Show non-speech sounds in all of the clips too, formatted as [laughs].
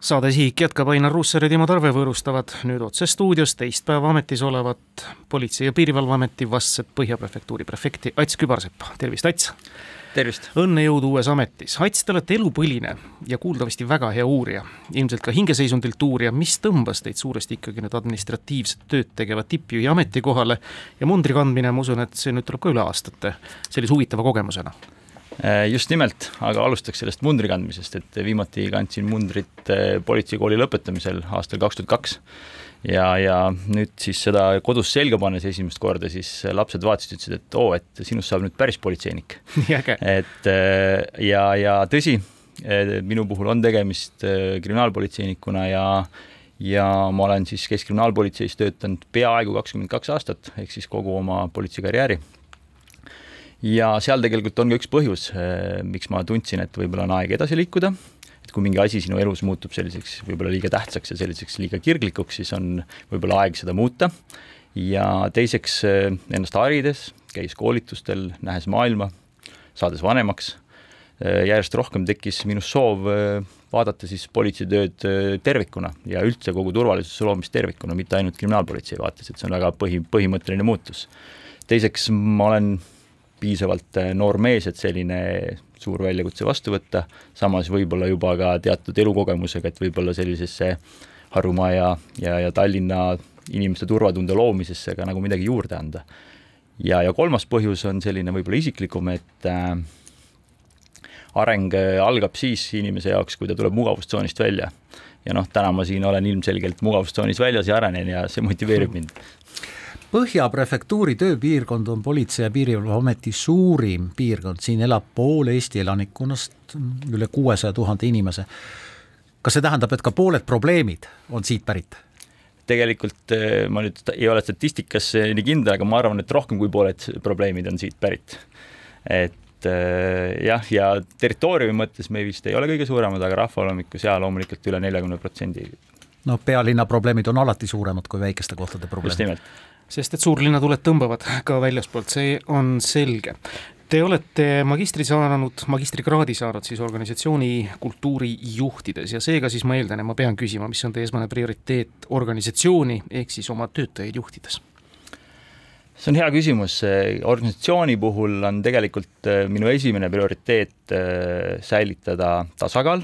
saade Sihik jätkab, Ainar Ruussaar ja Timo Tarve võõrustavad nüüd otse stuudios teist päeva ametis olevat Politsei- ja Piirivalveameti vastset Põhja prefektuuri prefekti Ats Kübarseppa, tervist, Ats! tervist! õnne, jõudu uues ametis, Ats, te olete elupõline ja kuuldavasti väga hea uurija, ilmselt ka hingeseisundilt uurija, mis tõmbas teid suuresti ikkagi nüüd administratiivset tööd tegeva tippjuhi ametikohale? Ja mundri kandmine, ma usun, et see nüüd tuleb ka üle aastate sellise huvitava kogemusena just nimelt, aga alustaks sellest mundri kandmisest, et viimati kandsin mundrit äh, politseikooli lõpetamisel aastal kaks tuhat kaks. ja, ja nüüd siis seda kodus selga pannes esimest korda, siis lapsed vaatasid, ütlesid, et oo, et sinust saab nüüd päris politseinik. [laughs] et äh, ja, ja tõsi, minu puhul on tegemist kriminaalpolitseinikuna ja ja ma olen siis Keskkriminaalpolitseis töötanud peaaegu kakskümmend kaks aastat, ehk siis kogu oma politseikarjääri ja seal tegelikult on ka üks põhjus, eh, miks ma tundsin, et võib-olla on aeg edasi liikuda, et kui mingi asi sinu elus muutub selliseks võib-olla liiga tähtsaks ja selliseks liiga kirglikuks, siis on võib-olla aeg seda muuta. ja teiseks eh, ennast harides, käis koolitustel, nähes maailma, saades vanemaks, eh, järjest rohkem tekkis minus soov vaadata siis politseitööd tervikuna ja üldse kogu turvalisuse loomist tervikuna, mitte ainult kriminaalpolitsei vaates, et see on väga põhi, põhimõtteline muutus. teiseks ma olen piisavalt äh, noor mees, et selline suur väljakutse vastu võtta, samas võib-olla juba ka teatud elukogemusega, et võib-olla sellisesse Harjumaa ja, ja, ja Tallinna inimeste turvatunde loomisesse ka nagu midagi juurde anda. ja, ja kolmas põhjus on selline võib-olla isiklikum, et äh, areng äh, algab siis inimese jaoks, kui ta tuleb mugavustsoonist välja. ja noh, täna ma siin olen ilmselgelt mugavustsoonis väljas ja arenen ja see motiveerib mind [laughs] Põhja prefektuuri tööpiirkond on Politsei- ja Piirivalveameti suurim piirkond, siin elab pool Eesti elanikkonnast, üle kuuesaja tuhande inimese. kas see tähendab, et ka pooled probleemid on siit pärit? tegelikult eh, ma nüüd ei ole statistikas nii kindel, aga ma arvan, et rohkem kui pooled probleemid on siit pärit. et eh, jah, ja territooriumi mõttes me vist ei ole kõige suuremad, aga rahvaolemikus jaa, loomulikult üle neljakümne protsendi. no pealinna probleemid on alati suuremad kui väikeste kohtade probleemid. just nimelt sest et suurlinnatuled tõmbavad [laughs] ka väljaspoolt, see on selge. Te olete magistri saanud, magistrikraadi saanud siis organisatsiooni kultuuri juhtides ja seega siis ma eeldan ja ma pean küsima, mis on teie esmane prioriteet organisatsiooni ehk siis oma töötajaid juhtides? see on hea küsimus, organisatsiooni puhul on tegelikult äh, minu esimene prioriteet äh, säilitada tasakaal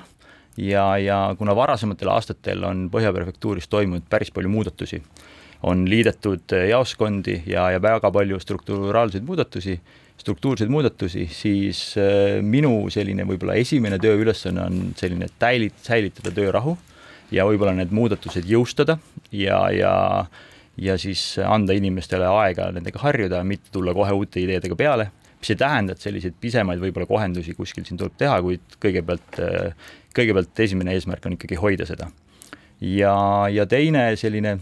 ja, ja kuna varasematel aastatel on Põhja prefektuuris toimunud päris palju muudatusi on liidetud eh, jaoskondi ja, ja väga palju strukturaalseid muudatusi, struktuurseid muudatusi, siis eh, minu selline võib-olla esimene tööülesanne on selline täilit-, säilitada töörahu ja võib-olla need muudatused jõustada ja, ja ja siis anda inimestele aega nendega harjuda, mitte tulla kohe uute ideedega peale, mis ei tähenda, et selliseid pisemaid võib-olla kohendusi kuskil siin tuleb teha, kuid kõigepealt, eh, kõigepealt esimene eesmärk on ikkagi hoida seda. ja, ja teine selline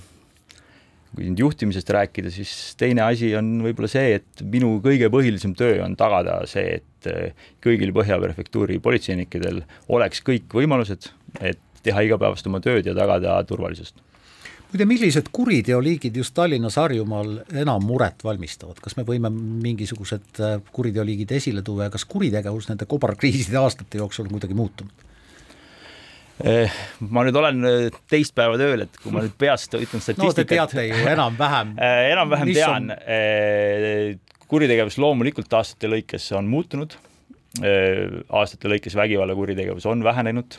kui nüüd juhtimisest rääkida, siis teine asi on võib-olla see, et minu kõige põhilisem töö on tagada see, et eh, kõigil Põhja prefektuuri politseinikedel oleks kõik võimalused, et teha igapäevast oma tööd ja tagada turvalisust muide, millised kuriteoliigid just Tallinnas, Harjumaal enam muret valmistavad, kas me võime mingisugused eh, kuriteoliigid esile tuua ja kas kuritegevus nende kobarkriiside aastate jooksul on kuidagi muutunud? Eh, ma nüüd olen eh, teist päeva tööl, et kui ma nüüd peast ütlen statistikat. no te teate ju enam-vähem [laughs] eh, enam-vähem tean on... kuritegevus loomulikult aastate lõikes on muutunud. aastate lõikes vägivallakuritegevus on vähenenud.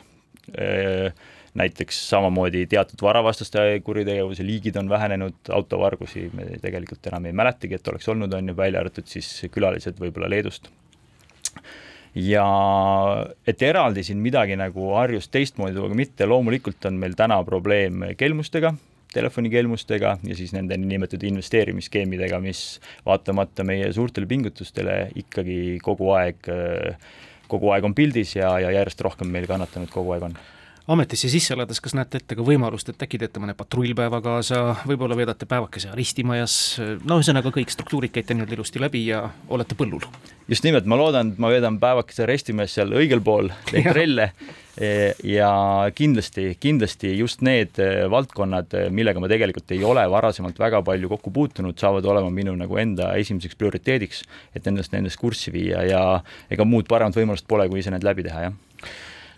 näiteks samamoodi teatud varavastaste kuritegevuse liigid on vähenenud, autovargusi me tegelikult enam ei mäletagi, et oleks olnud, on ju, välja arvatud siis külalised võib-olla Leedust ja et eraldi siin midagi nagu Harjus teistmoodi tuua, aga mitte, loomulikult on meil täna probleem kelmustega, telefonikelmustega ja siis nende niinimetatud investeerimisskeemidega, mis vaatamata meie suurtele pingutustele ikkagi kogu aeg, kogu aeg on pildis ja, ja järjest rohkem meil kannatanud kogu aeg on ametisse sisse elades, kas näete ette ka võimalust, et äkki teete mõne patrullpäeva kaasa, võib-olla veedate päevakese aristimajas, no ühesõnaga kõik struktuurid käite nii-öelda ilusti läbi ja olete põllul? just nimelt, ma loodan, et ma veedan päevakese aristimajas seal õigel pool neid trelle. E, ja kindlasti, kindlasti just need e, valdkonnad, e, millega ma tegelikult ei ole varasemalt väga palju kokku puutunud, saavad olema minu nagu enda esimeseks prioriteediks, et endast nendest kurssi viia ja ega muud paremat võimalust pole, kui ise need läbi teha, jah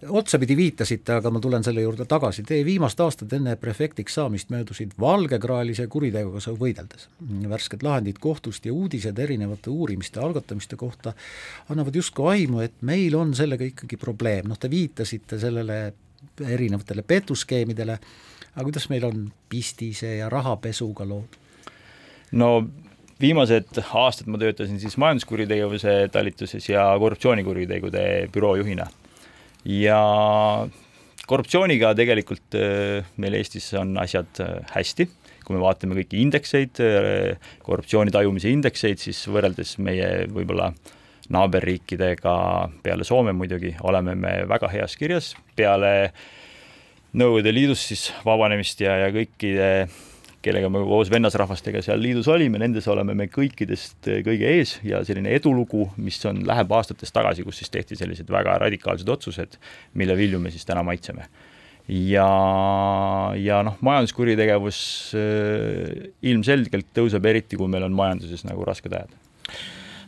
otsapidi viitasite, aga ma tulen selle juurde tagasi, teie viimased aastad enne prefektiks saamist möödusid valgekraelise kuriteguga võideldes. värsked lahendid kohtust ja uudised erinevate uurimiste algatamiste kohta annavad justkui aimu, et meil on sellega ikkagi probleem, noh te viitasite sellele erinevatele petuskeemidele, aga kuidas meil on pistise ja rahapesuga lood? no viimased aastad ma töötasin siis majanduskuritegevuse talituses ja korruptsioonikuritegude büroo juhina ja korruptsiooniga tegelikult äh, meil Eestis on asjad äh, hästi, kui me vaatame kõiki indekseid, äh, korruptsiooni tajumise indekseid, siis võrreldes meie võib-olla naaberriikidega, peale Soome muidugi, oleme me väga heas kirjas, peale Nõukogude Liidust siis vabanemist ja, ja kõikide kellega me koos vennasrahvastega seal liidus olime, nendes oleme me kõikidest eh, kõige ees ja selline edulugu, mis on, läheb aastatest tagasi, kus siis tehti sellised väga radikaalsed otsused, mille vilju me siis täna maitseme. ja, ja noh, majanduskuritegevus äh, ilmselgelt tõuseb, eriti kui meil on majanduses nagu rasked ajad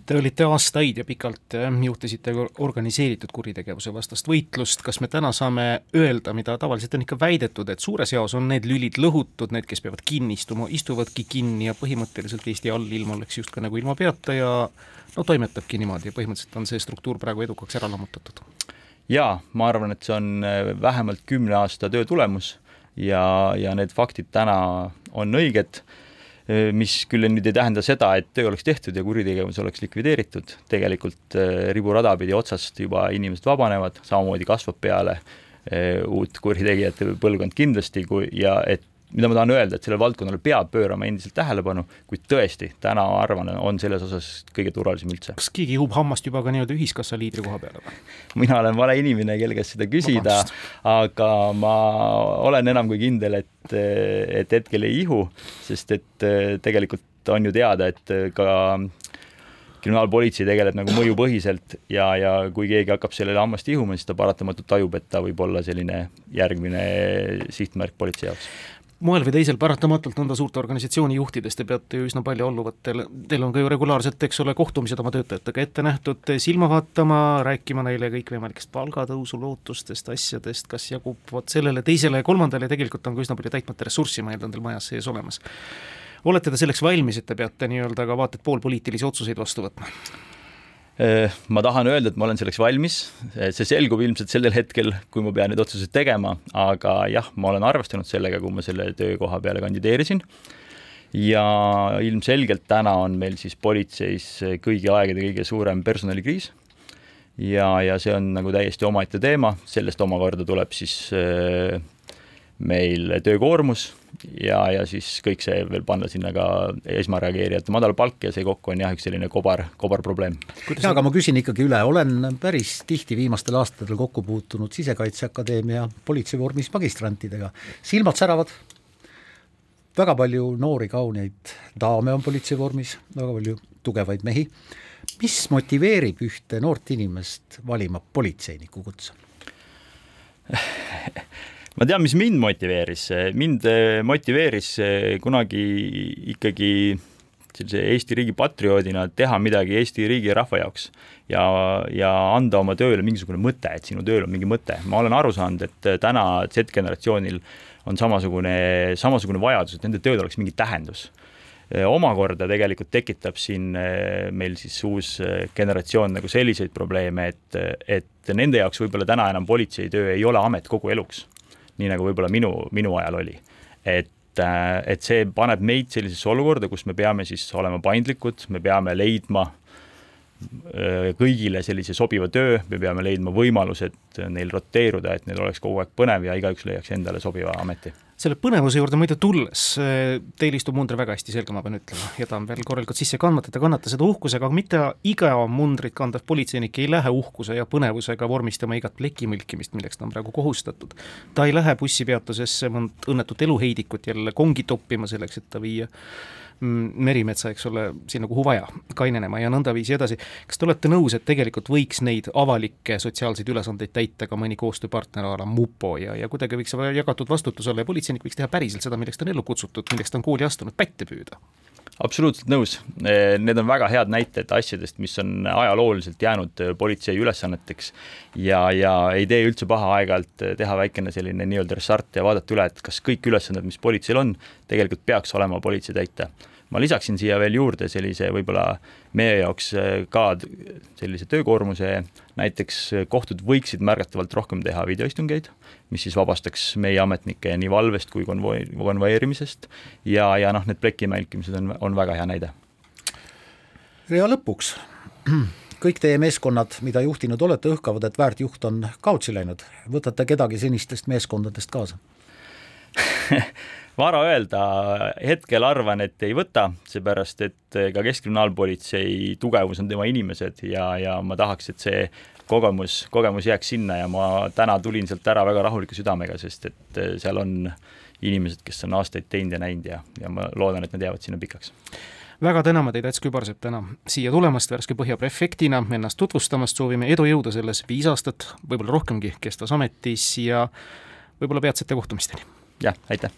Te olite aastaid ja pikalt juhtisite organiseeritud kuritegevuse vastast võitlust, kas me täna saame öelda, mida tavaliselt on ikka väidetud, et suures jaos on need lülid lõhutud, need, kes peavad kinni istuma, istuvadki kinni ja põhimõtteliselt Eesti allilm oleks justkui nagu ilma peata ja no toimetabki niimoodi ja põhimõtteliselt on see struktuur praegu edukaks ära lammutatud? jaa, ma arvan, et see on äh, vähemalt kümne aasta töö tulemus ja, ja need faktid täna on õiged mis küll nüüd ei tähenda seda, et töö oleks tehtud ja kuritegevus oleks likvideeritud, tegelikult riburada pidi otsast juba inimesed vabanevad, samamoodi kasvab peale uut kuritegijate põlvkond kindlasti, kui ja et mida ma tahan öelda, et sellele valdkonnale peab pöörama endiselt tähelepanu, kuid tõesti, täna ma arvan, on selles osas kõige turvalisem üldse. kas keegi ihub hammast juba ka nii-öelda ühiskassa liidri koha peale või? mina olen vale inimene, kelle käest seda küsida, aga ma olen enam kui kindel, et, et hetkel ei ihu, sest et tegelikult on ju teada, et ka kriminaalpolitsei tegeleb nagu mõjupõhiselt ja, ja kui keegi hakkab sellele hammast ihuma, siis ta paratamatult tajub, et ta võib olla selline järgmine sihtmärk politsei jaoks moel või teisel paratamatult nõnda suurte organisatsiooni juhtides te peate ju üsna palju alluvatel, teil on ka ju regulaarselt, eks ole, kohtumised oma töötajatega ette nähtud, silma vaatama, rääkima neile kõikvõimalikest palgatõusu lootustest, asjadest, kas jagub vot sellele, teisele ja kolmandale tegelikult on ka üsna palju täitmata ressurssi, ma eeldan, teil majas sees olemas. olete te selleks valmis, et te peate nii-öelda ka vaata et poolpoliitilisi otsuseid vastu võtma? Äh, ma tahan öelda, et ma olen selleks valmis, see selgub ilmselt sellel hetkel, kui ma pean neid otsuseid tegema, aga jah, ma olen arvestanud sellega, kui ma selle töökoha peale kandideerisin. ja ilmselgelt täna on meil siis politseis kõigi aegade kõige suurem personalikriis. ja, ja see on nagu täiesti omaette teema, sellest omakorda tuleb siis äh, meil töökoormus ja, ja siis kõik see veel panna sinna ka esmareageerijate madal palk ja see kokku on jah, üks selline kobar, kobarprobleem. jaa, aga ma küsin ikkagi üle, olen päris tihti viimastel aastatel kokku puutunud Sisekaitseakadeemia politseivormis magistrantidega, silmad säravad, väga palju noori kauneid daame on politseivormis, väga palju tugevaid mehi, mis motiveerib ühte noort inimest valima politseiniku kutse [laughs] ma tean, mis mind motiveeris, mind eh, motiveeris eh, kunagi ikkagi sellise Eesti riigi patrioodina teha midagi Eesti riigi ja rahva jaoks ja, ja anda oma tööle mingisugune mõte, et sinu tööl on mingi mõte. ma olen aru saanud, et täna Z-generatsioonil on samasugune, samasugune vajadus, et nende tööl oleks mingi tähendus eh, omakorda tegelikult tekitab siin meil siis uus generatsioon nagu selliseid probleeme, et, et nende jaoks võib-olla täna enam politseitöö ei ole amet kogu eluks nii nagu võib-olla minu, minu ajal oli. et, äh, et see paneb meid sellisesse olukorda, kus me peame siis olema paindlikud, me peame leidma äh, kõigile sellise sobiva töö, me peame leidma võimalused neil roteeruda, et neil oleks kogu aeg põnev ja igaüks leiaks endale sobiva ameti selle põnevuse juurde muide tulles, teil istub munder väga hästi selga, ma pean ütlema, ja ta on veel korralikult sisse kandmata, te kannate seda uhkusega, aga mitte iga mundrit kandev politseinik ei lähe uhkuse ja põnevusega vormistama igat plekimõlkimist, milleks ta on praegu kohustatud. ta ei lähe bussipeatusesse mõnd õnnetut eluheidikut jälle kongi toppima selleks, et ta viia merimetsa, eks ole, sinna kuhu vaja, kainenema ja nõndaviisi edasi. kas te olete nõus, et tegelikult võiks neid avalikke sotsiaalseid ülesandeid täita ka mõni koostööpartner a la mupo ja, ja kuidagi võiks olla jagatud vastutus olla ja politseinik võiks teha päriselt seda, milleks ta on ellu kutsutud, milleks ta on kooli astunud, pätte püüda? Absoluutselt nõus, need on väga head näited asjadest, mis on ajalooliselt jäänud politsei ülesanneteks ja, ja ei tee üldse paha aeg-ajalt teha väikene selline nii-öelda restart ja vaadata üle, et kas kõik ülesanded, mis politseil on, tegelikult peaks olema politsei täita ma lisaksin siia veel juurde sellise võib-olla meie jaoks ka sellise töökoormuse, näiteks kohtud võiksid märgatavalt rohkem teha videoistungeid, mis siis vabastaks meie ametnikke nii valvest kui konvoi, konvoeerimisest ja, ja noh, need pleki mälkimised on, on väga hea näide. ja lõpuks, [clears throat] kõik teie meeskonnad, mida juhtinud olete, õhkavad, et väärtjuht on kaotsi läinud, võtate kedagi senistest meeskondadest kaasa [laughs] vara öelda, hetkel arvan, et ei võta, seepärast et ka Keskkriminaalpolitsei tugevus on tema inimesed ja, ja ma tahaks, et see kogemus, kogemus jääks sinna ja ma täna tulin sealt ära väga rahuliku südamega, sest et seal on inimesed, kes on aastaid teinud ja näinud ja, ja ma loodan, et nad jäävad sinna pikaks väga täname teid, Ats Kübarsepp, täna siia tulemast värske Põhja prefektina, ennast tutvustamast, soovime edu-jõudu selles viis aastat, võib-olla rohkemgi kestvas ametis ja võib-olla peatsete kohtumisteni! jah, aitäh!